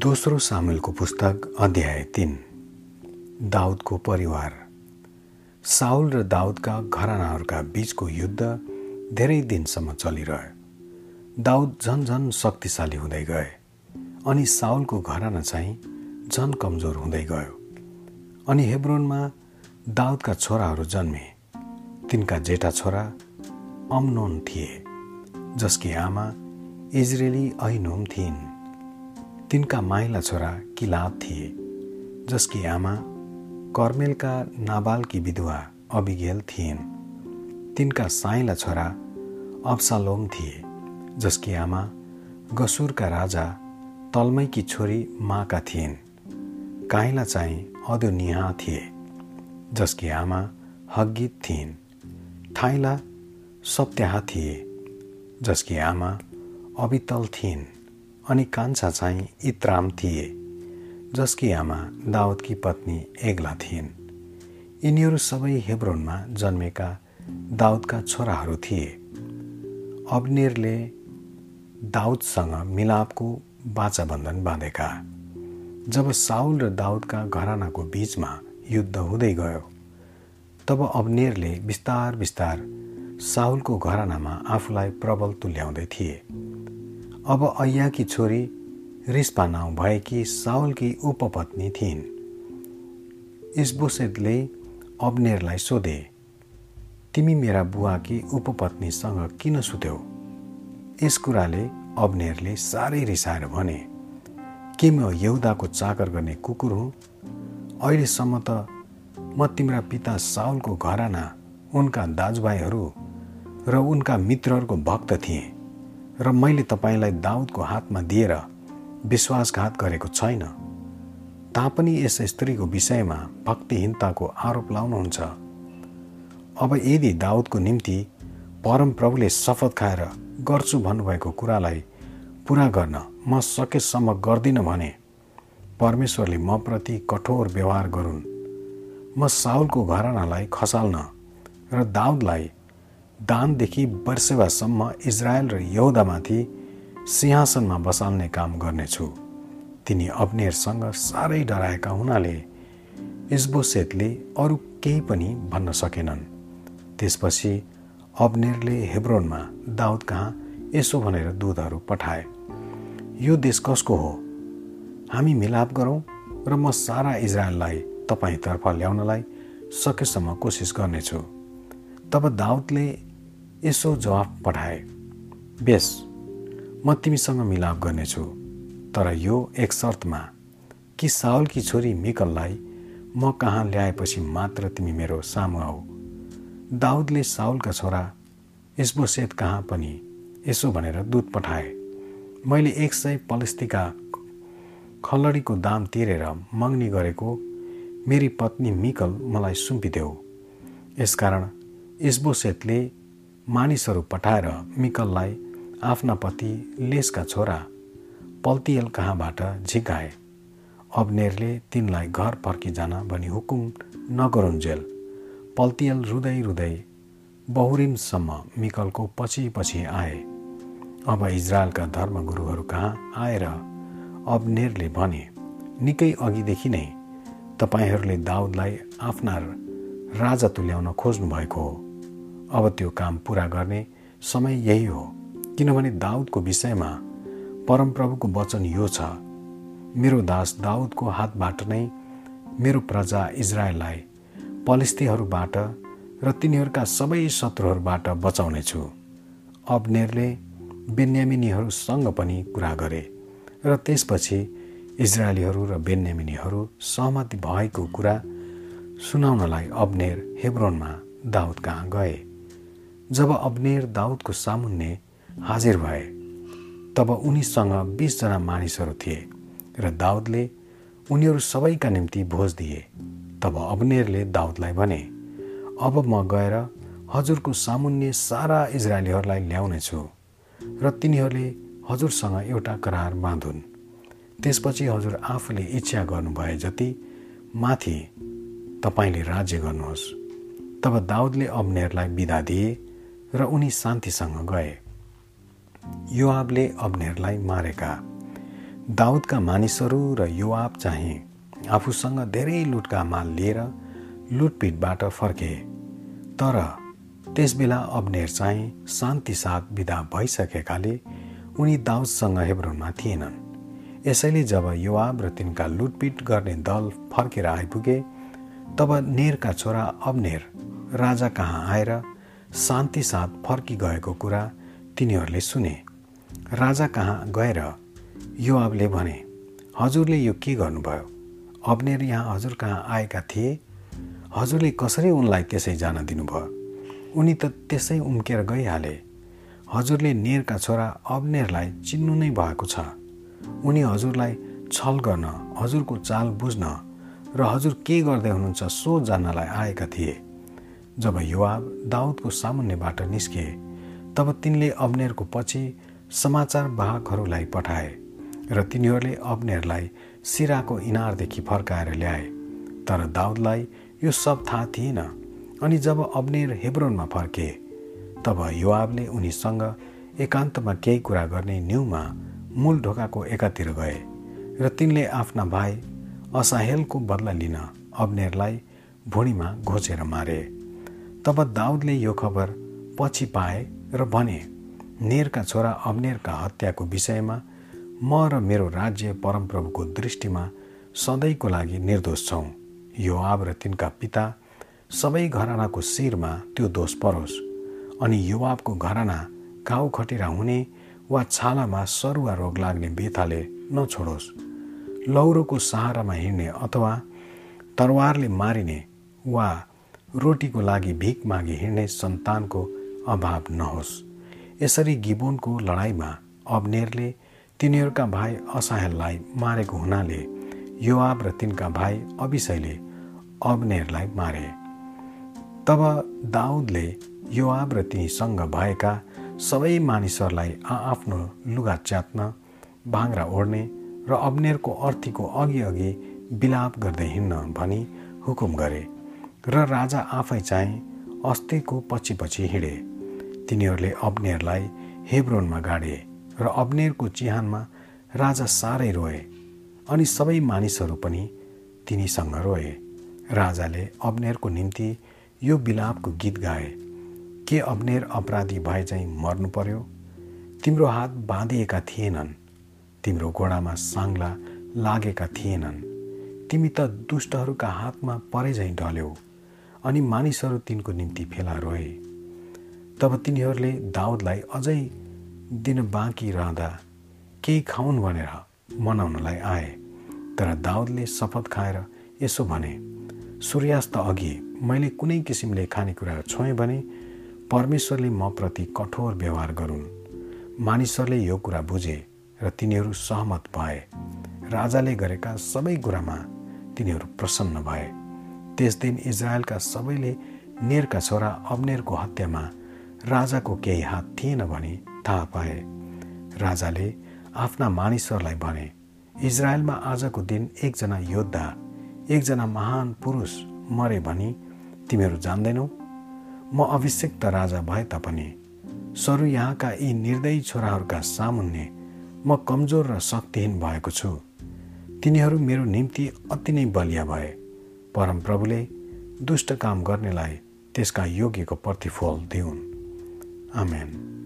दोस्रो सामेलको पुस्तक अध्याय तिन। दाउदको परिवार। साउल र दाउदका घरानाहरूका बीचको युद्ध धेरै दिनसम्म चलिरह्यो। दाउद झन झन शक्तिशाली हुँदै गए अनि साउलको घराना चाहिँ झन कमजोर हुँदै गयो। अनि हेब्रोनमा दाउदका छोराहरू जन्मे। तिनका जेठा छोरा अमनोन थिए जसकी आमा इजरेली ऐनोम थिइन्। तिनका माइला छोरा किलाब थिए जसकी आमा कर्मेलका नाबालकी विधवा अबिगेल थिइन्। तिनका साइला छोरा अब्सालोम थिए जसकी आमा गसुरका राजा तल्मैकी छोरी माका थिइन्। काइला चाहिँ अदोनिहा थिए जसकी आमा हग्गित थिइन्। ठाइला सप्त्याह थिए जसकी आमा अबितल थिइन्। अनि कान्छा चाहिँ इत्राम थिए जसकी आमा दाउदकी पत्नी एग्ला थिइन्। यिनीहरू सबै हेब्रोनमा जन्मेका दाउदका छोराहरू थिए। अब्नेरले दाउदसँग मिलापको बाचाबन्धन बाँधेका। जब साउल र दाउदका घरानाको बीचमा युद्ध हुँदै गयो तब अब्नेरले बिस्तार बिस्तार साउलको घरानामा आफूलाई प्रबल तुल्याउँदै थिए। अब अय्याकी छोरी रिस्पा नाउँ भएकी साउलकी उपपत्नी थिइन्। इस्बोसेतले अब्नेरलाई सोधे तिमी मेरा बुवाकी उपपत्नीसँग किन सुत्यौ? यस कुराले अब्नेरले साह्रै रिसाएर भने के म यहुदाको चाकर गर्ने कुकुर हुँ? अहिलेसम्म त म तिम्रा पिता साउलको घराना उनका दाजुभाइहरू र उनका मित्रहरूको भक्त थिएँ। र मैले तपाईँलाई दाउदको हातमा दिएर विश्वासघात गरेको छैन। तापनि यस स्त्रीको विषयमा भक्तिहीनताको आरोप लाउनुहुन्छ। अब यदि दाउदको निम्ति परमप्रभुले शपथ खाएर गर्छु भन्नुभएको कुरालाई पुरा गर्न म सकेसम्म गर्दिनँ भने परमेश्वरले म प्रति कठोर व्यवहार गरून्। म साउलको घरानालाई खसाल्न र दाउदलाई दानदेखि वर्षेवासम्म इजरायल र यौदामाथि सिंहासनमा बसाल्ने काम गर्नेछु। तिनी अब्नेरसँग साह्रै डराएका हुनाले इस्बोसेतले अरू केही पनि भन्न सकेनन्। त्यसपछि अब्नेरले हेब्रोनमा दाउद कहाँ? यसो भनेर दूतहरू पठाए। यो देश कसको हो? हामी मिलाप गरौँ र म सारा इजरायललाई तपाईँतर्फ ल्याउनलाई सकेसम्म कोसिस गर्नेछु तब दाउदले यसो जवाफ पठाए। बेस म तिमीसँग मिलाप गर्नेछु तर यो एक शर्तमा कि साउलकी छोरी मिकललाई म कहाँ ल्याएपछि मात्र तिमी मेरो सामु आऊ दाउदले साउलका छोरा यसबोसेत कहाँ पनि यसो भनेर दुध पठाए। मैले एक सय पलस्तीका खलडीको दाम तिरेर मग्नी गरेको मेरी पत्नी मिकल मलाई सुम्पिदेऊ। यसकारण इस्बोसेतले मानिसहरू पठाएर मिकललाई आफ्ना पति लेसका छोरा पल्तियल कहाँबाट झिकाए। अब्नेरले तिनलाई घर फर्किजान भनी हुकुम नगरुन्जेल पल्तियल रुँदै रुँदै बहुरिमसम्म मिकलको पछि पछि आए। अब इजरायलका धर्मगुरुहरू कहाँ आएर? अब्नेरले भने निकै अघिदेखि नै तपाईँहरूले दाउदलाई आफ्ना राजा तुल्याउन खोज्नु भएको हो। अब त्यो काम पुरा गर्ने समय यही हो। किनभने दाउदको विषयमा परमप्रभुको वचन यो छ मेरो दास दाउदको हातबाट नै मेरो प्रजा इजरायललाई पलिस्तीहरूबाट र तिनीहरूका सबै शत्रुहरूबाट बचाउनेछु। अब्नेरले बेन्यामिनीहरूसँग पनि कुरा गरे र त्यसपछि इजरायलीहरू र बेन्यामिनीहरू सहमति भएको कुरा सुनाउनलाई अब्नेर हेब्रोनमा दाउद कहाँ गए। जब अब्नेर दाउदको सामुन्ने हाजिर भए तब उनीसँग बिसजना मानिसहरू थिए र दाउदले उनीहरू सबैका निम्ति भोज दिए। तब अब्नेरले दाउदलाई भने अब म गएर हजुरको सामुन्ने सारा इजरायलीहरूलाई ल्याउनेछु र तिनीहरूले हजुरसँग एउटा करार बाँधुन्। त्यसपछि हजुर आफूले इच्छा गर्नुभए जति माथि तपाईँले राज्य गर्नुहोस्। तब दाउदले अब्नेरलाई बिदा दिए र उनी शान्तिसँग गए। युवाबले अब्नेरलाई मारेका। दाउदका मानिसहरू र युवाप चाहिँ आफूसँग धेरै लुटका माल लिएर लुटपिटबाट फर्के। तर त्यसबेला अब्नेर चाहिँ शान्ति साथ विदा भइसकेकाले उनी दाउदसँग हेब्रोनमा थिएनन्। यसैले जब युवाब र तिनका लुटपिट गर्ने दल फर्केर आइपुगे तब नेरका छोरा अब्नेर राजा कहाँ आएर शान्ति साथ फर्की गएको कुरा तिनीहरूले सुने। राजा कहाँ गएर युवाबले भने हजुरले यो के गर्नुभयो? अब्नेर यहाँ हजुर कहाँ आएका थिए? हजुरले कसरी उनलाई त्यसै जान दिनुभयो? उनी त त्यसै उम्केर गइहाले। हजुरले नेरका छोरा अब्नेरलाई चिन्नु नै भएको छ। उनी हजुरलाई छल गर्न हजुरको चाल बुझ्न र हजुर के गर्दै हुनुहुन्छ सो जान्नलाई आएका थिए। जब युवाब दाउदको सामुन्नेबाट निस्के तब तिनले अब्नेरको पछि समाचार वाहकहरूलाई पठाए र तिनीहरूले अब्नेरलाई सिराको इनारदेखि फर्काएर ल्याए। तर दाउदलाई यो सब थाहा थिएन अनि जब अब्नेर हेब्रोनमा फर्के तब युवाबले उनीसँग एकान्तमा केही कुरा गर्ने न्युमा मूल ढोकाको एकातिर गए र तिनले आफ्ना भाइ असाहेलको बदला लिन अब्नेरलाई भुँडीमा घोचेर मारे। तब दाउदले यो खबर पछि पाए र भने नेरका छोरा अब्नेरका हत्याको विषयमा म र मेरो राज्य परमप्रभुको दृष्टिमा सधैँको लागि निर्दोष छौँ। यो आब र तिनका पिता सबै घरानाको शिरमा त्यो दोष परोस्। अनि युवाको घराना घाउ खटिरा हुने वा छालामा सरुवा रोग लाग्ने बेथाले नछोडोस्। लौरोको सहारामा हिँड्ने अथवा तरवारले मारिने वा रोटीको लागि भिख मागी हिँड्ने सन्तानको अभाव नहोस्। यसरी गिबोनको लडाइँमा अब्नेरले तिनीहरूका भाइ असाहेललाई मारेको हुनाले युवाब र तिनका भाइ अभिषयले अब्नेरलाई मारे। तब दाउदले युवाब र तिनीसँग भएका सबै मानिसहरूलाई आआफ्नो लुगा च्यात्न भाङ्रा ओढ्ने र अब्नेरको अर्थीको अघि अघि बिलाप गर्दै हिँड्न भनी हुकुम गरे। र राजा आफै चाहिँ अस्तिको पछि पछि हिँडे। तिनीहरूले अब्नेरलाई हेब्रोनमा गाडे र अब्नेरको चिहानमा राजा साह्रै रोए अनि सबै मानिसहरू पनि तिनीसँग रोए। राजाले अब्नेरको निम्ति यो बिलापको गीत गाए के अब्नेर अपराधी भए चाहिँ मर्नु पर्यो? तिम्रो हात बाँधिएका थिएनन् तिम्रो घोडामा साङ्ला लागेका थिएनन् तिमी त दुष्टहरूका हातमा परे झैँ ढल्यौ। अनि मानिसहरू तिनको निम्ति फेला रोए तब तिनीहरूले दाउदलाई अझै दिन बाँकी रहँदा केही खाउन् भनेर मनाउनलाई आए। तर दाउदले शपथ खाएर यसो भने सूर्यास्त अघि मैले कुनै किसिमले खानेकुरा छोएँ भने परमेश्वरले म प्रति कठोर व्यवहार गरून्। मानिसहरूले यो कुरा बुझे र तिनीहरू सहमत भए। राजाले गरेका सबै कुरामा तिनीहरू प्रसन्न भए। त्यस दिन इजरायलका सबैले नेरका छोरा अब्नेरको हत्यामा राजाको केही हात थिएन भने थाहा पाए। राजाले आफ्ना मानिसहरूलाई भने इजरायलमा आजको दिन एकजना योद्धा एकजना महान पुरुष मरे भनी तिमीहरू जान्दैनौ। म अभिषेक्त राजा भए तापनि सरु यहाँका यी निर्दयी छोराहरूका सामुन्ने म कमजोर र शक्तिहीन भएको छु। तिनीहरू मेरो निम्ति अति नै बलिया भए। परमप्रभुले दुष्ट काम गर्नेलाई त्यसका योग्यको प्रतिफल दिउन्। आमेन।